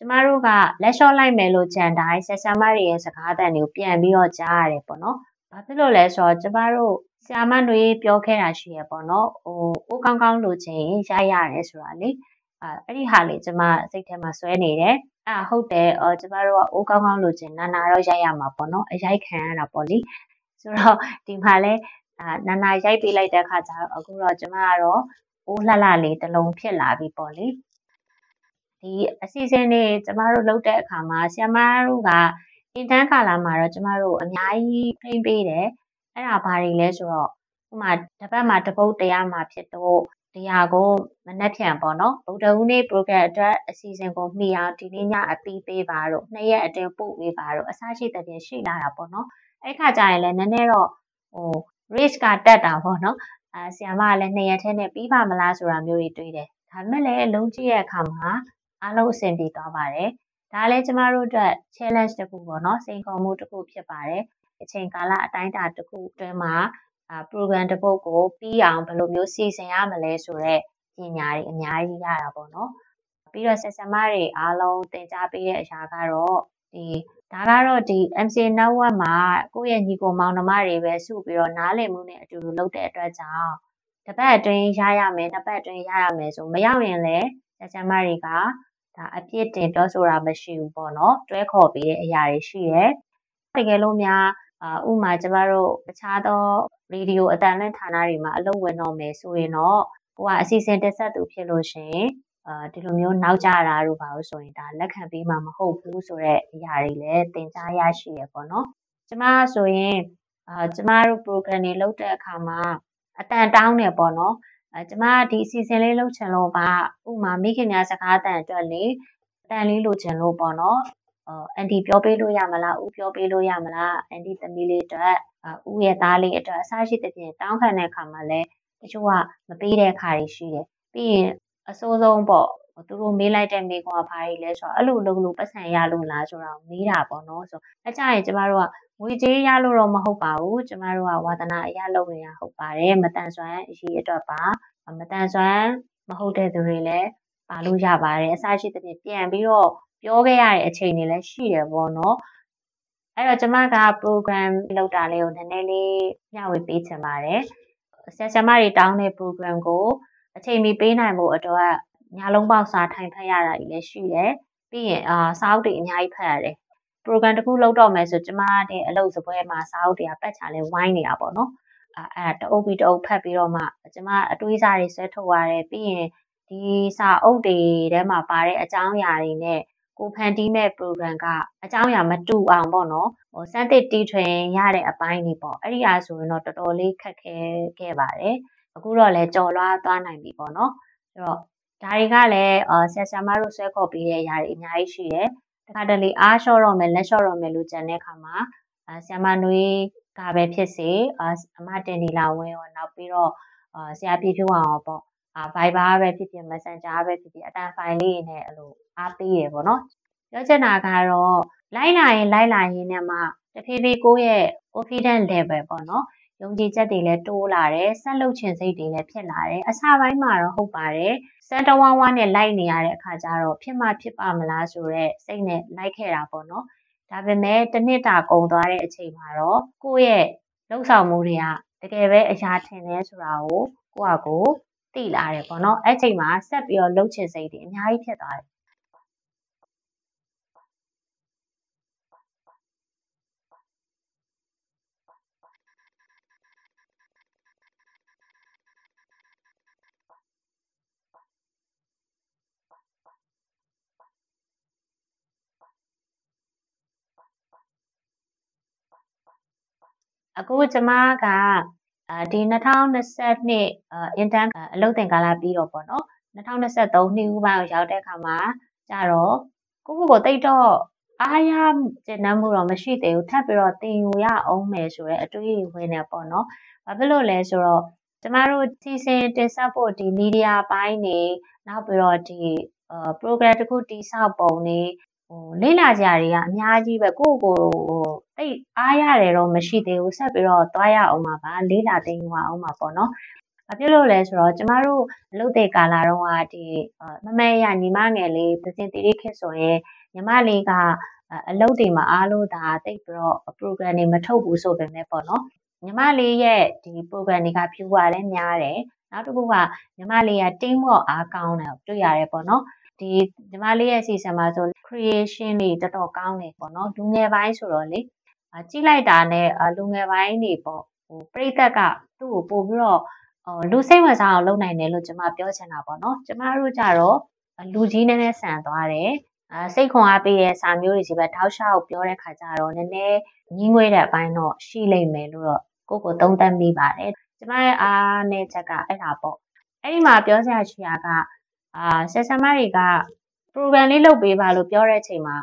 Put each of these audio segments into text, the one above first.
ကျမတို့ကလက်လျှော့လိုက်မယ်လို့ကြံတိုင်းဆရာဆရာမတွေရဲ့စကားအသံတွေကိုပြန်ပြီးတော့ကြားရတယ်ပေါ့နော်။ဘာဖြစ်လို့လဲဆိုတော့ကျမတို့ဆရာမတွေပြောခဲ့တာရှိရပေါ့နော်။ဟိုအိုးကောင်းကောင်းလိုချင်ရရတယ်ဆိုတာလေ။အာအဲ့ဒီဟာလေးကျမစိတ်ထဲမှာဆွဲနေတယ်။အဲ့ဟုတ်တယ်အော်ကျမတို့ကအိုးကောင်းကောင်းလိုချင်နာနာတော့ရိုက်ရမှာပေါ့နော်။အရိုက်ခံရတာပေါ့လေ။ဆိုတော့ဒီမှာလဲအာနာနာရိုက်ပေးလိုက်တဲ့အခါကျတော့အခုတော့ကျမကတော့အိုးလှလှလေးတစ်လုံးဖြစ်လာပြီပေါ့လေ။ ဒီအစီအစဉ်တွေကျမတို့လုပ်တဲ့အခါမှာဆရာမတို့ကအင်တန်းကာလမှာတော့ကျမတို့အများကြီးထိန်းပေးတယ်အဲ့ဒါဘာတွေလဲဆိုတော့ဥမာတစ်ပတ်မှာတစ်ပုတ်တရားမှာဖြစ်တော့တရားကိုမနှက်ဖြန်ပေါ့နော်ဗုဒ္ဓဦးနေ့ program အတွက်အစီအစဉ်ကိုမှီအောင်ဒီနေ့ညအပြီးပေးပါတော့နှစ်ရက်အတွင်းပို့ပေးပါတော့အစားရှိတဲ့ပြင်ရှိလာတာပေါ့နော်အဲ့ခါကျရင်လည်းနည်းနည်းတော့ဟို risk ကတက်တာပေါ့နော်အဲဆီယမကလည်းနှစ်ရက်ထဲနဲ့ပြီးပါမလားဆိုတာမျိုးတွေတွေးတယ်ဒါပေမဲ့လည်းလုံးကြည့်ရဲ့အခါမှာ အားလုံးအဆင်ပြေသွားပါတယ်။ဒါလည်းကျမတို့အတွက် challenge တစ်ခုပေါ့နော်စိန်ခေါ်မှုတစ်ခုဖြစ်ပါတယ်။အချိန်ကာလအတိုင်းအတာတစ်ခုအတွင်းမှာအာ program တစ်ပုဒ်ကိုပြီးအောင်ဘယ်လိုမျိုးစီစဉ်ရမလဲဆိုတော့ပညာတွေအများကြီးရတာပေါ့နော်။ပြီးတော့ဆက်ဆံမတွေအားလုံးသင်ကြားပေးတဲ့အရာကတော့ဒီဒါကတော့ဒီ MCA network မှာကိုယ့်ရဲ့ညီကိုမောင်နှမတွေပဲစုပြီးတော့နားလည်မှုနဲ့အတူတူလုပ်တဲ့အတွက်ကြောင့်တစ်ပတ်အတွင်းရရမယ်နှစ်ပတ်အတွင်းရရမယ်ဆိုမရောက်ရင်လည်းဆက်ဆံမတွေက ဒါအပြစ်တင်ပြောဆိုတာမရှိဘူးပေါ့နော်တွဲခေါ်ပေးတဲ့အရာတွေရှိတယ်တကယ်လို့များအာဥမာကျမတို့တခြားသောရေဒီယိုအတန်လွင့်ဌာနတွေမှာအလုပ်ဝင်တော့မယ်ဆိုရင်တော့ကိုကအစီအစဉ်တက်ဆက်သူဖြစ်လို့ရှင်အာဒီလိုမျိုးနောက်ကြတာတို့ပါလို့ဆိုရင်ဒါလက်ခံပေးမှာမဟုတ်ဘူးဆိုတော့အရာတွေလည်းသင်ကြားရရှိရပေါ့နော်ကျမဆိုရင်အာကျမတို့ program တွေလုပ်တဲ့အခါမှာအတန်တောင်းနေပေါ့နော် အဲကျမဒီအစီအစဉ်လေးလုပ်ချင်လို့ပါဥမာမိခင်များစကားတန်အတွက်လေတန်လေးလိုချင်လို့ပေါ့နော်အန်တီပြောပေးလို့ရမလားဦးပြောပေးလို့ရမလားအန်တီသမီးလေးအတွက်ဦးရဲ့သားလေးအတွက်အစားရှိတဲ့ပြင်တောင်းခံတဲ့အခါမှာလည်းတချို့ကမပေးတဲ့အခါတွေရှိတယ်ပြီးရင်အစိုးဆုံးပေါ့ သူတို့မေးလိုက်တဲ့မေးခွန်းကဘာကြီးလဲဆိုတော့အဲ့လိုလုပ်လို့ပတ်စံရလို့လားဆိုတော့မေးတာပေါ့နော်ဆိုအကြရင်ကျမတို့ကငွေကြေးရလို့တော့မဟုတ်ပါဘူးကျမတို့ကဝါသနာအရလုပ်နေတာဟုတ်ပါတယ်မတန်ဆွမ်းအရေးအတွက်ပါမတန်ဆွမ်းမဟုတ်တဲ့သူတွေလည်းပါလို့ရပါတယ်အစရှိသဖြင့်ပြန်ပြီးတော့ပြောခဲ့ရတဲ့အချိန်တွေလည်းရှိတယ်ပေါ့နော်အဲ့တော့ကျမက program လုပ်တာလေးကိုနည်းနည်းလေးမျှဝေပေးချင်ပါတယ်ဆရာဆရာမတွေတောင်းတဲ့ program ကိုအချိန်မီပေးနိုင်ဖို့အတွက် ညလုံးပေါက်စာထိုင်ဖတ်ရတာကြီးလည်းရှိတယ်ပြီးရင်အာစာအုပ်တွေအများကြီးဖတ်ရတယ် program တစ်ခုလုပ်တော့မယ်ဆိုကျမတဲ့အလုပ်စပွဲမှာစာအုပ်တွေကပတ်ချာလဲဝိုင်းနေတာပေါ့နော်အဲတအုပ်ပြီးတအုပ်ဖတ်ပြီးတော့မှကျမအတွေးစားတွေဆွဲထုတ်ရတယ်ပြီးရင်ဒီစာအုပ်တွေထဲမှာပါတဲ့အကြောင်းအရာတွေနဲ့ကိုဖန်တီးမဲ့ program ကအကြောင်းအရာမတူအောင်ပေါ့နော်ဟိုစမ်းသစ်တီးထွင်ရတဲ့အပိုင်းတွေပေါ့အဲ့ဒီအားဆိုရင်တော့တော်တော်လေးခက်ခဲခဲ့ပါတယ်အခုတော့လည်းကြော်လွားသွားနိုင်ပြီပေါ့နော်အဲ့တော့ ဒါတွေကလည်းဆရာဆရာမတို့ဆွဲခေါ်ပေးတဲ့အရာတွေအများကြီးရှိတယ်တခါတလေအားလျှော့တော့မယ်လက်လျှော့တော့မယ်လို့ကြံတဲ့အခါမှာဆရာမနွေးကပဲဖြစ်စေအမတင်ဒီလာဝင်းရောနောက်ပြီးတော့ဆရာပြဖြိုးအောင်ပေါ့အာ Viber ပဲဖြစ်ဖြစ် Messenger ပဲဖြစ်ဖြစ်အတန်ဖိုင်လေးနဲ့အဲ့လိုအားပေးရပေါ့နော်ပြောချင်တာကတော့လိုက်လာရင်လိုက်လာရင်နဲ့မှတဖြည်းဖြည်းကိုယ့်ရဲ့ confidence level ပေါ့နော် ယုံကြည်ချက်တွေလည်းတိုးလာတယ်ဆက်လုပ်ချင်စိတ်တွေလည်းဖြစ်လာတယ်အစပိုင်းမှာတော့ဟုတ်ပါတယ်စမ်းတဝါးဝါးနဲ့လိုက်နေရတဲ့အခါကျတော့ဖြစ်မှဖြစ်ပါမလားဆိုတော့စိတ်နဲ့လိုက်ခဲ့တာပေါ့နော်ဒါပေမဲ့တစ်နှစ်တာကုန်သွားတဲ့အချိန်မှာတော့ကိုယ့်ရဲ့လှုပ်ဆောင်မှုတွေကတကယ်ပဲအရာထင်တယ်ဆိုတာကိုကိုယ့်အကိုသိလာတယ်ပေါ့နော်အဲ့ချိန်မှာဆက်ပြီးတော့လှုပ်ချင်စိတ်တွေအများကြီးဖြစ်သွားတယ် အခုကျမကအာဒီ2022အင်တန်အလုပ်သင်ကာလပြီးတော့ပေါ့နော်2023နှစ်ဦးပိုင်းကိုရောက်တဲ့အခါမှာကြတော့ကိုကိုကိုတိတ်တော့အားရကျဉ်းနှံမှုတော့မရှိသေးဘူးထပ်ပြီးတော့တင်ယူရအောင်မယ်ဆိုတော့အတွေးဝင်နေပေါ့နော်ဘာဖြစ်လို့လဲဆိုတော့ကျမတို့စီစဉ်တင်ဆက်ဖို့ဒီမီဒီယာပိုင်းနေနောက်ပြီးတော့ဒီ program တစ်ခုတိဆောက်ပုံနေ ဟိုလေ့လာကြတွေကအများကြီးပဲကိုယ့်ကိုဟိုတိတ်အားရတယ်တော့မရှိသေးဘူးဆက်ပြီးတော့သွားရအောင်ပါပါလေ့လာသိယူအောင်ပါပေါ့နော်ဘာဖြစ်လို့လဲဆိုတော့ကျမတို့အလုပ်တွေကာလာတော့ကဒီမမဲရညီမငယ်လေးသင်တီရီခေဆိုရင်ညီမလေးကအလုပ်တွေမှာအားလို့ဒါတိတ်ပြီးတော့ program တွေမထုတ်ဘူးဆိုပေမဲ့ပေါ့နော်ညီမလေးရဲ့ဒီ program တွေက viewer လည်းများတယ်နောက်တစ်ခုကညီမလေးက team work အားကောင်းတယ်တွေ့ရတယ်ပေါ့နော် ဒီညီမလေးရဲ့ season မှာဆို creation တွေတော်တော်ကောင်းတယ်ပေါ့နော်လူငယ်ပိုင်းဆိုတော့လေကြည့်လိုက်တာနဲ့လူငယ်ပိုင်းတွေပေါ့ဟိုပြိသက်ကသူ့ကိုပို့ပြီးတော့လူစိတ်ဝင်စားအောင်လုပ်နိုင်တယ်လို့ကျွန်မပြောချင်တာပေါ့နော်ကျွန်မတို့ကြတော့လူကြီးနည်းနည်းဆန်သွားတယ်အာစိတ်ခွန်အားပေးတဲ့စာမျိုးတွေစီပဲထောက်ရှောက်ပြောတဲ့ခါကျတော့နည်းနည်းညှင်းငွေးတဲ့အပိုင်းတော့ရှိလိမ့်မယ်လို့တော့ကိုကိုသုံးသပ်မိပါတယ်ကျမရဲ့အားနဲ့ချက်ကအဲ့ဒါပေါ့အဲ့ဒီမှာပြောစရာရှိတာက အာဆက်ဆံမတွေက program လေးလုပ်ပေးပါလို့ပြောတဲ့အချိန်မှာ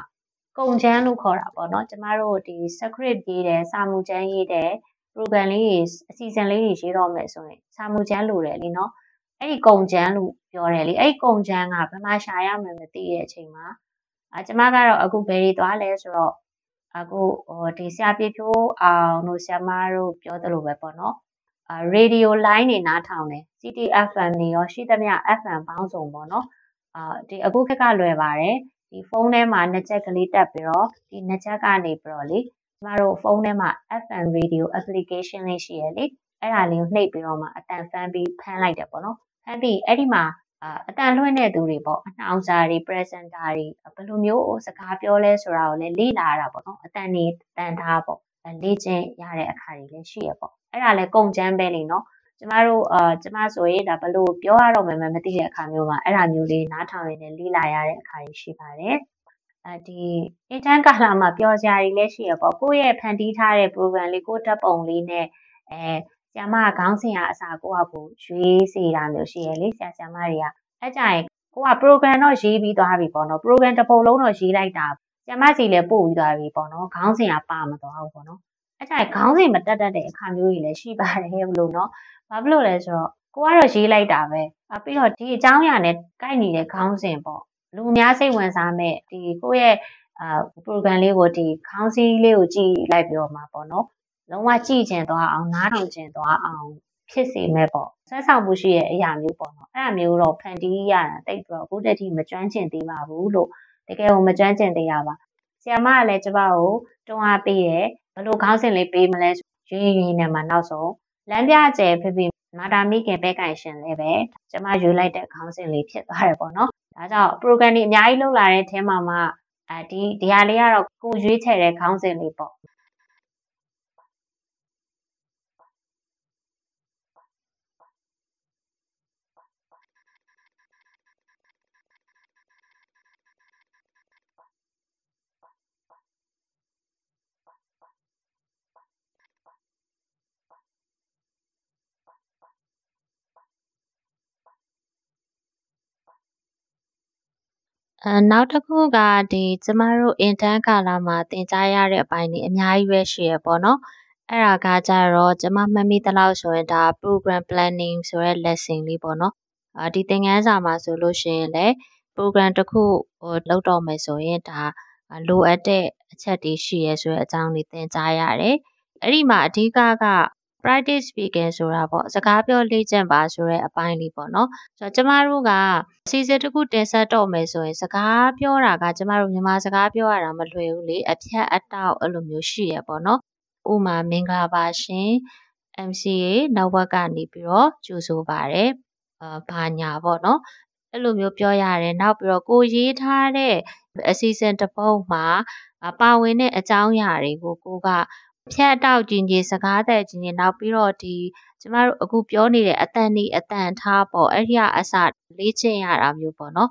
ကုံချမ်းလို့ခေါ်တာပေါ့နော်ကျမတို့ဒီ script ရေးတယ်စာမူချမ်းရေးတယ် program လေးတွေအစီအစဉ်လေးတွေရေးတော့မယ်ဆိုရင်စာမူချမ်းလိုတယ်လीနော်အဲ့ဒီကုံချမ်းလို့ပြောတယ်လीအဲ့ဒီကုံချမ်းကဘယ်မှာရှာရမလဲမသိတဲ့အချိန်မှာအကျမကတော့အခုဘယ်တွေသွားလဲဆိုတော့အခုဟိုဒီဆရာပြဖြိုးအောင်တို့ဆရာမတို့ပြောသလိုပဲပေါ့နော်အာရေဒီယိုလိုင်းတွေနားထောင်တယ် CTFM တွေရောရှိသမျှ FM ပေါင်းစုံပေါ့နော်အာဒီအခုခက်ကလွယ်ပါတယ်ဒီဖုန်းထဲမှာနှစ်ချက်ကလေးတက်ပြီးတော့ဒီနှစ်ချက်ကနေပြီးတော့လေကျမတို့ဖုန်းထဲမှာ FM radio application လေးရှိရလေအဲ့ဒါလေးကိုနှိပ်ပြီးတော့မှအတန်ဖမ်းပြီးဖမ်းလိုက်တယ်ပေါ့နော်ဖမ်းပြီးအဲ့ဒီမှာအတန်လွှင့်တဲ့သူတွေပေါ့အနှောင်စာတွေ presenter တွေဘယ်လိုမျိုးစကားပြောလဲဆိုတာကိုလည်းလေ့လာရတာပေါ့နော်အတန်နေတန်ထားပေါ့လေ့ကျင့်ရတဲ့အခါတွေလည်းရှိရပေါ့အဲ့ဒါလည်းကုန်ချမ်းပဲလေနော် ကျမတို့အာကျမဆိုရင်ဒါဘလို့ပြောရတော့မှမသိတဲ့အခါမျိုးမှာအဲ့ဒါမျိုးလေးနားထောင်ရင်းနဲ့လေ့လာရတဲ့အခါကြီးရှိပါတယ်အဲဒီ intern ကာလမှာပြောစရာတွေလည်းရှိရပေါ့ကိုယ့်ရဲ့ဖန်တီးထားတဲ့ program လေးကိုယ့်ဓာတ်ပုံလေးနဲ့အဲဆရာမကခေါင်းစဉ်ကအစားကိုယ့်အကူရွေးစီတာမျိုးရှိရလေဆရာဆရာမတွေကအဲကြရင်ကိုက program တော့ရေးပြီးသွားပြီပေါ့နော် program တစ်ပုံလုံးတော့ရေးလိုက်တာဆရာမစီလည်းပို့ပြီးသွားပြီပေါ့နော်ခေါင်းစဉ်ကပါမသွားဘူးပေါ့နော် အဲကြရင်ခေါင်းစဉ်မတက်တတ်တဲ့အခါမျိုးတွေလည်းရှိပါတယ်ဘလို့နော်ဘာဖြစ်လို့လဲဆိုတော့ကိုကတော့ရေးလိုက်တာပဲအပြီးတော့ဒီအကြောင်းအရာနဲ့ကိုက်နေတဲ့ခေါင်းစဉ်ပေါ့လူအများစိတ်ဝင်စားမဲ့ဒီကိုယ့်ရဲ့အာ program လေးကိုဒီခေါင်းစည်းလေးကိုကြည့်လိုက်ပြီးတော့မှာပေါ့နော်လုံးဝကြည့်ကျင်သွားအောင်နားထောင်ကျင်သွားအောင်ဖြစ်စေမဲ့ပေါ့ဆွဲဆောင်မှုရှိရဲ့အရာမျိုးပေါ့နော်အဲ့ဒါမျိုးတော့ဖန်တီးရတာတိတ်ပြီးတော့အခုတည်းထိမကျွမ်းကျင်သေးပါဘူးလို့တကယ်ကိုမကျွမ်းကျင်သေးရပါ ဆီယမကလည်းကျမကိုတွန်းအားပေးတယ်ဘလို့ခေါင်းစဉ်လေးပေးမလဲရင်းရင်းနဲ့မှနောက်ဆုံးလမ်းပြကျဲဖိဖိမာတာမိခင်ပဲကင်ရှင်လည်းပဲကျမယူလိုက်တဲ့ခေါင်းစဉ်လေးဖြစ်သွားတယ်ပေါ့နော်ဒါကြောင့် program တွေအများကြီးလုပ်လာတဲ့အထဲမှာမှအဲဒီဒီဟာလေးကတော့ကိုရွေးချယ်တဲ့ခေါင်းစဉ်လေးပေါ့ အဲနောက်တစ်ခုကဒီကျမတို့ intern ကာလမှာသင်ကြားရတဲ့အပိုင်းတွေအများကြီးပဲရှိရပေါ့နော်အဲ့ဒါကကြတော့ကျမမှတ်မိသလောက်ဆိုရင်ဒါ program planning ဆိုတဲ့ lesson လေးပေါ့နော်အာဒီသင်ခန်းစာမှာဆိုလို့ရှိရင်လည်း program တစ်ခုဟိုလုပ်တော့မယ်ဆိုရင်ဒါလိုအပ်တဲ့အချက်တွေရှိရဲဆိုတဲ့အကြောင်းလေးသင်ကြားရတယ်အဲ့ဒီမှာအဓိကက practice speaking ဆိုတာပေါ့စကားပြောလေ့ကျင့်ပါဆိုတဲ့အပိုင်းလေးပေါ့နော်ဆိုတော့ကျမတို့ကအစီအစဉ်တစ်ခုတင်ဆက်တော့မယ်ဆိုရင်စကားပြောတာကကျမတို့မြန်မာစကားပြောရတာမလွယ်ဘူးလေအဖြတ်အတောက်အဲ့လိုမျိုးရှိရပေါ့နော်ဥမာမင်္ဂလာပါရှင် MCA နောက်ဘက်ကနေပြီးတော့ကြိုဆိုပါတယ်အာဘာညာပေါ့နော်အဲ့လိုမျိုးပြောရတယ်နောက်ပြီးတော့ကိုရေးထားတဲ့အစီအစဉ်တစ်ပုဒ်မှာပါဝင်တဲ့အကြောင်းအရာတွေကိုကိုက ဖြတ်တောက်ကျင်ကြီးစကားသက်ကျင်ကြီးနောက်ပြီးတော့ဒီကျမတို့အခုပြောနေတဲ့အတန်ဒီအတန်ထားပေါ့အဲ့ဒီကအစလေ့ကျင့်ရတာမျိုးပေါ့နော်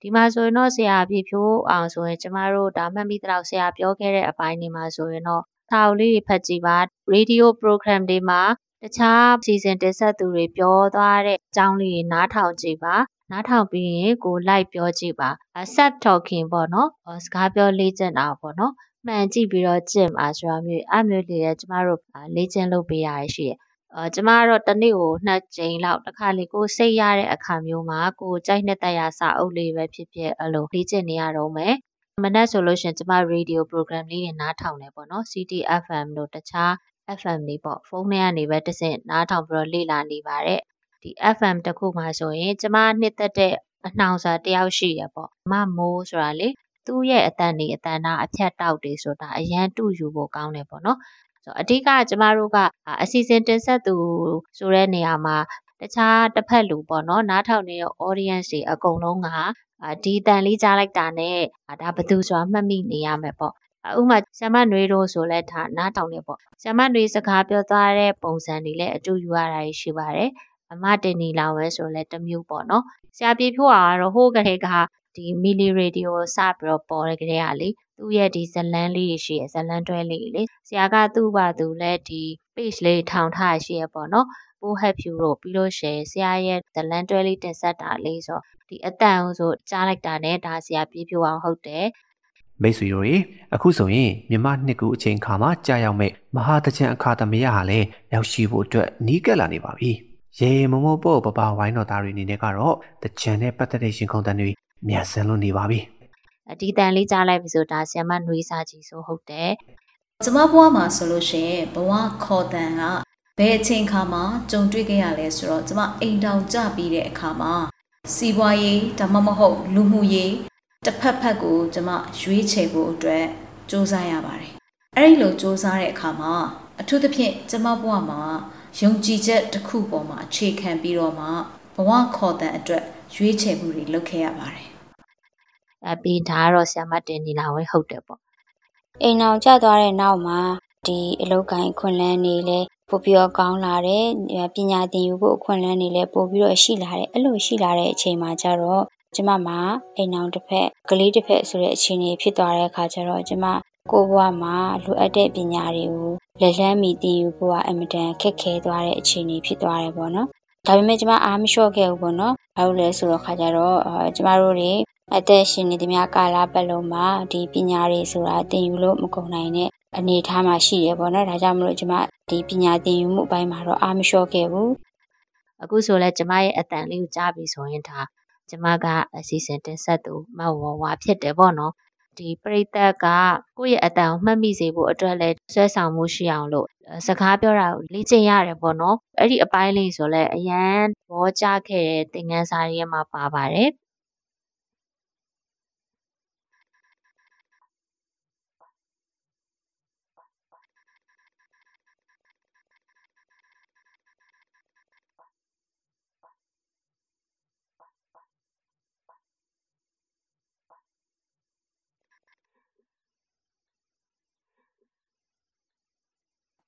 ဒီမှာဆိုရင်တော့ဆရာပြဖြိုးအောင်ဆိုရင်ကျမတို့ဒါမှတ်မိတော့ဆရာပြောခဲ့တဲ့အပိုင်းတွေမှာဆိုရင်တော့စာအုပ်လေးတွေဖတ်ကြည့်ပါရေဒီယို program တွေမှာတခြားစီစဉ်တင်ဆက်သူတွေပြောသွားတဲ့အကြောင်းလေးတွေနားထောင်ကြည့်ပါနားထောင်ပြီးရင်ကိုလိုက်ပြောကြည့်ပါ set talking ပေါ့နော်စကားပြောလေ့ကျင့်တာပေါ့နော် မှန်ကြည့်ပြီးတော့ကျင့်ပါဆိုတာမျိုးအမျိုးလေးလည်းကျမတို့လေ့ကျင့်လုပ်ပေးရရှိတယ်အာကျမကတော့တနေ့ကိုနှစ်ကြိမ်လောက်တစ်ခါလေကိုစိတ်ရတဲ့အခါမျိုးမှာကိုကြိုက်နှစ်သက်ရစာအုပ်လေးပဲဖြစ်ဖြစ်အဲ့လိုလေ့ကျင့်နေရတော့မယ်မနက်ဆိုလို့ရှင်ကျမ radio program လေးတွေနားထောင်နေပေါ့နော် CTFM တို့တခြား FM တွေပေါ့ဖုန်းထဲကနေပဲတစ်ဆင့်နားထောင်ပြီးတော့လေ့လာနေပါတယ်ဒီ FM တစ်ခုမှာဆိုရင်ကျမနှစ်သက်တဲ့အနှောင်စာတယောက်ရှိရပေါ့မမိုးဆိုတာလေ သူ့ရဲ့အတန်နေအတန်နာအဖြတ်တောက်တွေဆိုတာအရန်တူယူဖို့ကောင်းတယ်ပေါ့နော်ဆိုအဓိကကျမတို့ကအစီအစဉ်တင်ဆက်သူဆိုတဲ့နေရာမှာတခြားတစ်ဖက်လူပေါ့နော်နားထောင်နေတဲ့ audience တွေအကုန်လုံးကဒီတန်လေးကြားလိုက်တာနဲ့ဒါဘသူဆိုတာမှတ်မိနေရမယ်ပေါ့ဥမာဆ iam နွေးတို့ဆိုလဲဒါနားထောင်နေပေါ့ဆ iam နွေးစကားပြောသွားတဲ့ပုံစံတွေလည်းအတူယူရတာရှိပါတယ်အမတင်နီလောင်ဝဲဆိုလဲတမျိုးပေါ့နော်ဆရာပြေဖြိုးကတော့ဟိုးကလေးက ဒီမီလီရေဒီယိုစပြီးတော့ပေါ်တဲ့ကလေးကလေသူ့ရဲ့ဒီဇလန်းလေးတွေရှိရဇလန်းတွဲလေးလေဆရာကသူ့ဘာသူလည်းဒီ page လေးထောင်ထားရှိရပေါ့နော်ပိုးဟက်ဖြူတို့ပြီးလို့ရှိရင်ဆရာရဲ့ဇလန်းတွဲလေးတင်ဆက်တာလေးဆိုဒီအတန်ဆိုကြားလိုက်တာနဲ့ဒါဆရာပြေဖြိုးအောင်ဟုတ်တယ်မိတ်ဆွေတို့ရေအခုဆိုရင်မြမနှစ်ကူအချိန်ခါမှာကြာရောက်မဲ့မဟာတကြံအခါသမယဟာလည်းရောက်ရှိဖို့အတွက်နီးကပ်လာနေပါပြီ။ရေမမောပေါ့ပပဝိုင်းတော်သားတွေအနေနဲ့ကတော့တကြံနဲ့ပတ်သက်တဲ့ရှင်ခုန်တန်တွေ မြန်ဆန်လို့နေပါပြီ။အဒီတန်လေးကြားလိုက်ပြီဆိုဒါဆီယမနှွေးစားကြီးဆိုဟုတ်တယ်။ကျမဘဝမှာဆိုလို့ရှိရင်ဘဝခေါ်တန်ကဘယ်အချိန်ခါမှာကြုံတွေ့ခဲ့ရလဲဆိုတော့ကျမအိမ်တောင်ကြပြီးတဲ့အခါမှာစီးပွားရေးဒါမှမဟုတ်လူမှုရေးတစ်ဖက်ဖက်ကိုကျမရွေးချယ်ဖို့အတွက်စူးစမ်းရပါတယ်။အဲ့ဒီလိုစူးစမ်းတဲ့အခါမှာအထူးသဖြင့်ကျမဘဝမှာယုံကြည်ချက်တစ်ခုပေါ်မှာအခြေခံပြီးတော့မှဘဝခေါ်တဲ့အတွက်ရွေးချယ်မှုတွေလုပ်ခဲ့ရပါတယ်။ အပြီးဒါကတော့ဆ iam တင်နေလာဝဲဟုတ်တယ်ပေါ့။အိမ်အောင်ကျသွားတဲ့နောက်မှာဒီအလုတ်ကိုင်းခွန်လန်းနေလဲပို့ပြီးတော့ကောင်းလာတယ်ပညာသင်ယူဖို့အခွင့်အလမ်းတွေလည်းပို့ပြီးတော့ရှိလာတယ်အဲ့လိုရှိလာတဲ့အချိန်မှာကျတော့ကျမမှာအိမ်အောင်တစ်ဖက်ကလေးတစ်ဖက်ဆိုတဲ့အခြေအနေဖြစ်သွားတဲ့အခါကျတော့ကျမကိုဘဝမှာလိုအပ်တဲ့ပညာတွေကိုလက်လန်းမီတင်ယူဖို့ကအမတန်ခက်ခဲသွားတဲ့အခြေအနေဖြစ်သွားတယ်ပေါ့နော်။ဒါပေမဲ့ကျမအားမလျှော့ခဲ့ဘူးပေါ့နော်။ဘာလို့လဲဆိုတော့ခါကျတော့ကျမတို့တွေ အသက်ရှင်နေသမျှကာလပတ်လုံးမှာဒီပညာတွေဆိုတာသင်ယူလို့မကုန်နိုင်တဲ့အနေအထားမှာရှိရပေါ့နော်။ဒါကြောင့်မလို့ကျမဒီပညာသင်ယူမှုအပိုင်းမှာတော့အားမလျှော့ခဲ့ဘူး။အခုဆိုလဲကျမရဲ့အတန်လေးကိုကြားပြီးဆိုရင်ဒါကျမကအစီအစဉ်တင်ဆက်သူမဝဝဖြစ်တယ်ပေါ့နော်ဒီပရိသတ်ကကိုယ့်ရဲ့အတန်ကိုမှတ်မိစေဖို့အတွက်လည်းဆွဲဆောင်မှုရှိအောင်လို့စကားပြောတာကိုလေ့ကျင့်ရတယ်ပေါ့နော်အဲ့ဒီအပိုင်းလေးဆိုလဲအရန်ဘောကြခဲ့တဲ့သင်ခန်းစာတွေမှာပါပါတယ်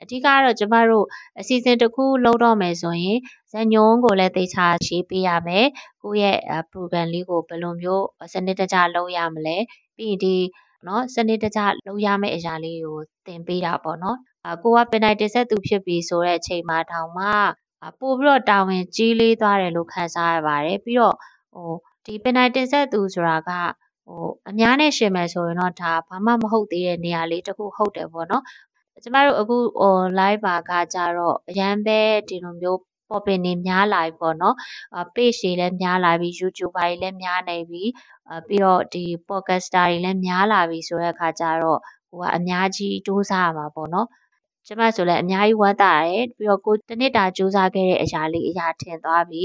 အဓိကကတော့ကျမတို့အစီအစဉ်တစ်ခုလုပ်တော့မယ်ဆိုရင်ဇာတ်ညွှန်းကိုလည်းသေချာရေးပေးရမယ်ကိုယ့်ရဲ့ program လေးကိုဘယ်လိုမျိုးစနစ်တကျလုပ်ရမလဲပြီးရင်ဒီနော်စနစ်တကျလုပ်ရမယ့်အရာလေးကိုသင်ပေးတာပေါ့နော်အကိုကပင်တိုင်းတင်ဆက်သူဖြစ်ပြီဆိုတဲ့အချိန်မှာတောင်မှပို့ပြီးတော့တာဝန်ကြီးလေးသွားတယ်လို့ခံစားရပါတယ်ပြီးတော့ဟိုဒီပင်တိုင်းတင်ဆက်သူဆိုတာကဟိုအများနဲ့ရှင်မယ်ဆိုရင်တော့ဒါဘာမှမဟုတ်သေးတဲ့နေရာလေးတစ်ခုဟုတ်တယ်ပေါ့နော် ကျမတို့အခုဟို live ပါကကြတော့အရန်ပဲဒီလိုမျိုးပေါ်ပင်နေများလာပြီပေါ့နော်။ page တွေလည်းများလာပြီ YouTuber တွေလည်းများနေပြီ။ပြီးတော့ဒီ podcaster တွေလည်းများလာပြီဆိုတဲ့အခါကျတော့ကိုကအများကြီးစူးစမ်းရမှာပေါ့နော်။ကျမဆိုလည်းအများကြီးဝမ်းသာတယ်။ပြီးတော့ကိုတနှစ်တာစူးစမ်းခဲ့တဲ့အရာလေးအရာထင်သွားပြီ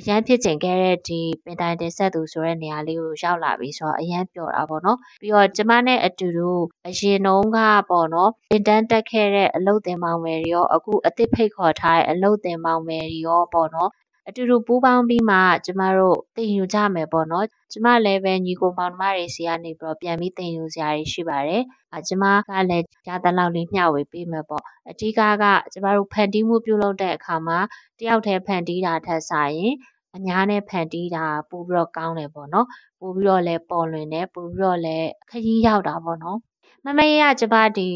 အရန်ဖြစ်ချင်ခဲ့တဲ့ဒီပင်တိုင်တင်ဆက်သူဆိုတဲ့နေရာလေးကိုရောက်လာပြီဆိုတော့အရန်ပျော်တာပေါ့နော်ပြီးတော့ကျမနဲ့အတူတူအရင်တုန်းကပေါ့နော်တင်တန်းတက်ခဲ့တဲ့အလုတ်တင်မောင်မယ်တွေရောအခုအသစ်ဖိတ်ခေါ်ထားတဲ့အလုတ်တင်မောင်မယ်တွေရောပေါ့နော် အတူတူပူးပေါင်းပြီးမှကျမတို့တင်ယူကြမယ်ပေါ့နော်ကျမလည်းပဲညီကိုမောင်နှမတွေစီကနေပြီးတော့ပြန်ပြီးတင်ယူစရာတွေရှိပါတယ်အကျမကလည်းရတဲ့လောက်လေးမျှဝေပေးမယ်ပေါ့အဓိကကကျမတို့ဖန်တီးမှုပြုလုပ်တဲ့အခါမှာတယောက်တည်းဖန်တီးတာထက်စာရင်အများနဲ့ဖန်တီးတာပိုပြီးတော့ကောင်းတယ်ပေါ့နော်ပိုပြီးတော့လည်းပေါ်လွင်တယ်ပိုပြီးတော့လည်းခရီးရောက်တာပေါ့နော်မမရကျမဒီ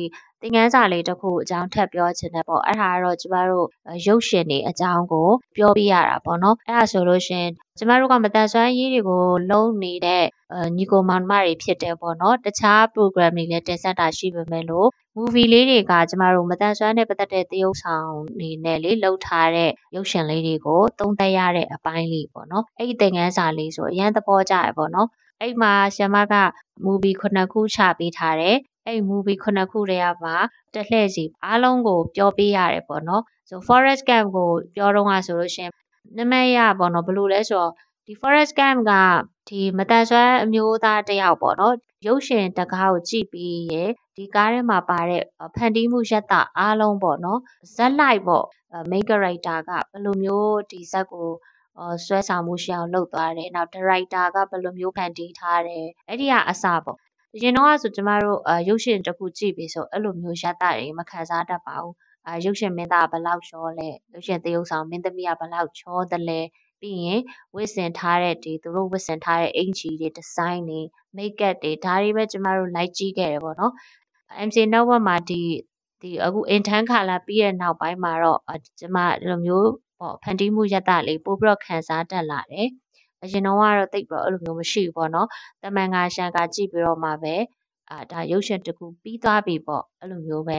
သင်ခန်းစာလေးတစ်ခုအကြောင်းထပ်ပြောချင်တယ်ပေါ့အဲ့ဒါကတော့ကျမတို့ရုပ်ရှင်တွေအကြောင်းကို ပြောပြရတာပေါ့နော်အဲ့ဒါဆိုလို့ရှင်ကျမတို့ကမတန်ဆွမ်းရေးတွေကိုလုံးနေတဲ့ညီကိုမောင်မတွေဖြစ်တယ်ပေါ့နော်တခြား program တွေလည်းတင်ဆက်တာရှိပေမဲ့လို့ movie လေးတွေကကျမတို့မတန်ဆွမ်းတဲ့ပတ်သက်တဲ့သရုပ်ဆောင်နေနဲ့လေလှုပ်ထားတဲ့ရုပ်ရှင်လေးတွေကိုသုံးသပ်ရတဲ့အပိုင်းလေးပေါ့နော်အဲ့ဒီသင်ခန်းစာလေးဆိုအရန်သဘောကျရပေါ့နော်အဲ့မှာရှမက movie ခုနှစ်ခုချပေးထားတယ် အဲ့ movie ခုနှစ်ခုတည်းကပါတလှည့်စီအားလုံးကိုပြောပေးရတယ်ပေါ့နော်ဆို forest camp ကိုပြောတော့ကဆိုလို့ရှင်နမရပေါ့နော်ဘယ်လိုလဲဆိုတော့ဒီ forest camp ကဒီမတန်ဆွမ်းအမျိုးသားတယောက်ပေါ့နော်ရုပ်ရှင်တကားကိုကြည့်ပြီးရဒီကားထဲမှာပါတဲ့ဖန်တီးမှုရက်တာအားလုံးပေါ့နော်ဇက်လိုက်ပေါ့ main character ကဘယ်လိုမျိုးဒီဇက်ကိုဆွဲဆောင်မှုရှိအောင်လုပ်သွားတယ်နောက် director ကဘယ်လိုမျိုးဖန်တီးထားတယ်အဲ့ဒီကအစပေါ့ အရင်တော့ဆိုကျမတို့ရုပ်ရှင်တစ်ခုကြည့်ပြီးဆိုအဲ့လိုမျိုးရက်တာတွေမခံစားတတ်ပါဘူးအာရုပ်ရှင်မင်းသားဘယ်လောက်ချောလဲရုပ်ရှင်သရုပ်ဆောင်မင်းသမီးကဘယ်လောက်ချောသလဲပြီးရင်ဝတ်ဆင်ထားတဲ့ဒီသူတို့ဝတ်ဆင်ထားတဲ့အင်ဂျီတွေဒီဇိုင်းတွေမိတ်ကပ်တွေဒါတွေပဲကျမတို့လိုက်ကြည့်ခဲ့တယ်ပေါ့နော် MC Network မှာဒီဒီအခု intern ခါလာပြီးတဲ့နောက်ပိုင်းမှာတော့ကျမဒီလိုမျိုးပေါ့ဖန်တီးမှုရတလေးပို့ပြီးတော့ခန်းစားတတ်လာတယ် အရင်တော့ကတော့တိတ်ပြီးတော့အဲ့လိုမျိုးမရှိဘူးပေါ့နော်တမန်ကရှန်ကကြည့်ပြီးတော့မှပဲအာဒါရုပ်ရှင်တစ်ခုပြီးသွားပြီပေါ့အဲ့လိုမျိုးပဲ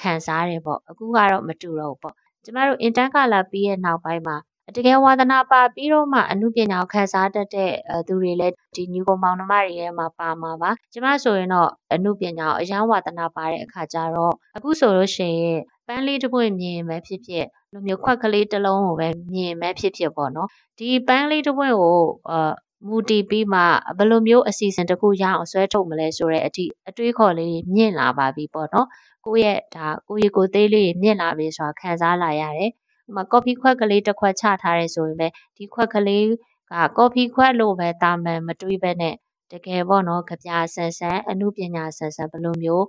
ခံစားရတယ်ပေါ့အခုကတော့မတူတော့ဘူးပေါ့ကျမတို့ intern ကလာပြီးရဲ့နောက်ပိုင်းမှာတကယ်ဝါသနာပါပြီးတော့မှအမှုပညာကိုခန်းစားတတ်တဲ့သူတွေလည်းဒီညီကောင်မောင်နှမတွေထဲမှာပါမှာပါကျမဆိုရင်တော့အမှုပညာကိုအယံဝါသနာပါတဲ့အခါကျတော့အခုဆိုလို့ရှိရင်ပန်းလေးတစ်ပွင့်မြင်ပဲဖြစ်ဖြစ် လိုမျိုးခွက်ကလေးတစ်လုံးကိုပဲမြင်ပဲဖြစ်ဖြစ်ပေါ့နော်ဒီပန်းလေးတစ်ပွင့်ကိုအာမူတည်ပြီးမှဘယ်လိုမျိုးအစီအစဉ်တစ်ခုရအောင်ဆွဲထုတ်မလဲဆိုတဲ့အထိအတွေးခေါ်လေးမြင့်လာပါပြီပေါ့နော်ကိုယ့်ရဲ့ဒါကိုယ့်ရဲ့ကိုယ်သေးလေးမြင့်လာပြီဆိုတာခံစားလာရတယ်ဥမာကော်ဖီခွက်ကလေးတစ်ခွက်ချထားရဲဆိုရင်ပဲဒီခွက်ကလေးကကော်ဖီခွက်လို့ပဲတာမန်မတွေးပဲနဲ့တကယ်ပေါ့နော်ကြပြဆန်ဆန်အမှုပညာဆန်ဆန်ဘယ်လိုမျိုး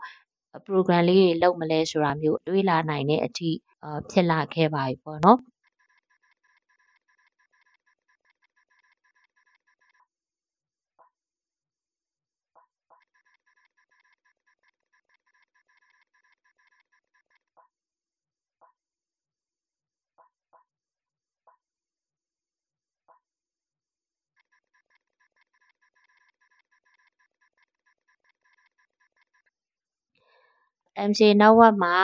program လေးတွေလုပ်မလဲဆိုတာမျိုးတွေးလာနိုင်တဲ့အထိဖြစ်လာခဲ့ပါပြီပေါ့နော် MC Network မှာ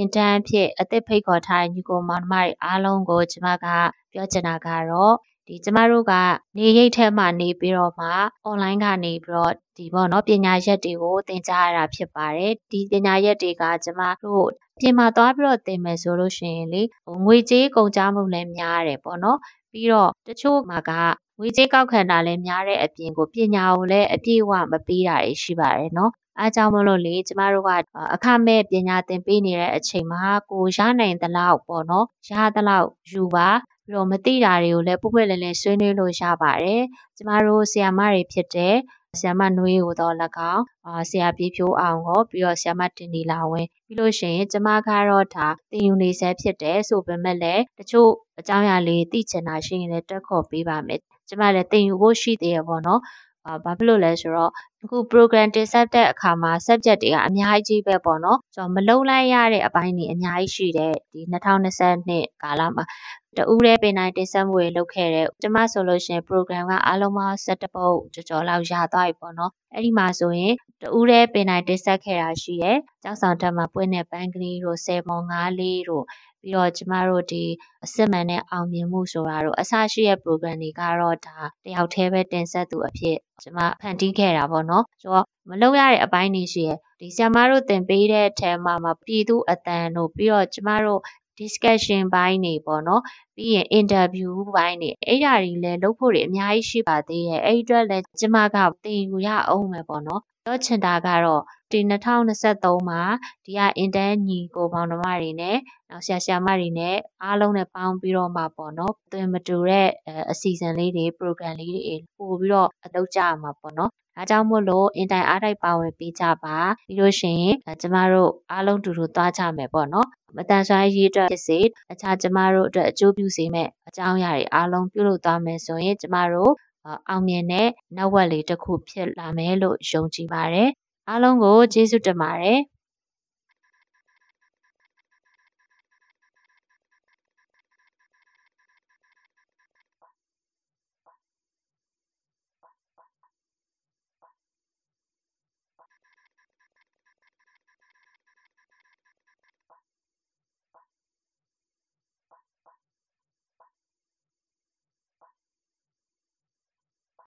intern အဖြစ်အသစ်ဖိတ်ခေါ်ထားတဲ့ညီကိုမောင်နှမတွေအားလုံးကိုကျမကပြောချင်တာကတော့ဒီကျမတို့ကနေရိပ်ထဲမှာနေပြီးတော့မှ online ကနေပြီးတော့ဒီပေါ့နော်ပညာရက်တွေကိုသင်ကြားရတာဖြစ်ပါတယ်ဒီပညာရက်တွေကကျမတို့ပြင်မှာသွားပြီးတော့သင်မယ်ဆိုလို့ရှိရင်လေဟိုငွေကြေးကုန်ကြမှုလည်းများတယ်ပေါ့နော်ပြီးတော့တချို့မှာကငွေကြေးကောက်ခံတာလည်းများတဲ့အပြင်ကိုပညာကိုလည်းအပြည့်အဝမပေးတာရှိပါတယ်နော် အားကြောင့်မလို့လေကျမတို့ကအခမဲ့ပညာသင်ပေးနေတဲ့အချိန်မှာကိုရနိုင်သလောက်ပေါ့နော်ရသလောက်ယူပါပြီးတော့မသိတာတွေကိုလည်းပုပ်ပွက်လည်လည်ဆွေးနွေးလို့ရပါတယ်ကျမတို့ဆီယာမတွေဖြစ်တဲ့ဆ iam မနွေးကိုတော့၎င်းအာဆရာပြေဖြိုးအောင်ကိုပြီးတော့ဆ iam မတင်ဒီလာဝင်ပြီးလို့ရှိရင်ကျမကတော့ဒါတင်ယူနေဆဲဖြစ်တယ်ဆိုပေမဲ့လည်းတချို့အကြောင်းအရာလေးသိချင်တာရှိရင်လည်းတက်ခေါ်ပေးပါမယ်ကျမလည်းတင်ယူဖို့ရှိသေးရပေါ့နော်အာဘာဖြစ်လို့လဲဆိုတော့အခု program တင်ဆက်တဲ့အခါမှာ subject တွေကအများကြီးပဲပေါ့နော်ဆိုတော့မလုံလိုက်ရတဲ့အပိုင်းတွေအများကြီးရှိတယ်ဒီ2022ကာလမှာတူးတဲ့ပင်တိုင်းတင်ဆက်မှုတွေလုပ်ခဲ့တယ်ကျမဆိုလို့ရှိရင် program ကအားလုံးပေါင်း17ပုတ်ကြော်ကြော်လောက်ရသွားပြီပေါ့နော်အဲ့ဒီမှာဆိုရင်တူးတဲ့ပင်တိုင်းတင်ဆက်ခဲ့တာရှိတယ်ကျောက်ဆောင်တက်မှာပွင့်တဲ့ပန်းကလေးတို့ဆယ်ပုံငါးလေးတို့ပြီးတော့ကျမတို့ဒီအစစ်မှန်တဲ့အောင်မြင်မှုဆိုတာတို့အစရှိတဲ့ program တွေကတော့ဒါတယောက်တည်းပဲတင်ဆက်သူအဖြစ်ကျမဖန်တီးခဲ့တာပေါ့နော်ဆိုတော့မလုပ်ရတဲ့အပိုင်းတွေရှိရဒီဆရာမတို့သင်ပေးတဲ့ထဲမှာမှာပြည်သူအတန်တို့ပြီးတော့ကျမတို့ discussion ဘိုင်းတွေပေါ့နော်ပြီးရင် interview ဘိုင်းတွေအဲ့ဓာတွေလည်းလုပ်ဖို့တွေအများကြီးရှိပါသေးရဲ့အဲ့အတွက်လည်းကျမကသင်ယူရအောင်မယ်ပေါ့နော်ပြောချင်တာကတော့ဒီ2023မှာဒီက intern ညီကိုပေါင်းနှမတွေနဲ့နောက်ဆရာဆရာမတွေနဲ့အားလုံးနဲ့ပေါင်းပြီးတော့မှပေါ့နော်သွင်မတူတဲ့အစီအစဉ်လေးတွေ program လေးတွေပို့ပြီးတော့အလုပ်ကြရမှာပေါ့နော် ဒါကြောင့်မို့လို့အင်တိုင်အားတိုက်ပါဝင်ပေးကြပါပြီးလို့ရှိရင်ကျမတို့အားလုံးတူတူသွားကြမယ်ပေါ့နော်မတန်ဆွမ်းရေးအတွက်ဖြစ်စေအခြားကျမတို့အတွက်အကျိုးပြုစေမဲ့အကြောင်းအရာတွေအားလုံးပြုလုပ်သွားမယ်ဆိုရင်ကျမတို့အောင်မြင်တဲ့နောက်ဝက်လေးတစ်ခုဖြစ်လာမယ်လို့ယုံကြည်ပါတယ်အားလုံးကိုကျေးဇူးတင်ပါတယ်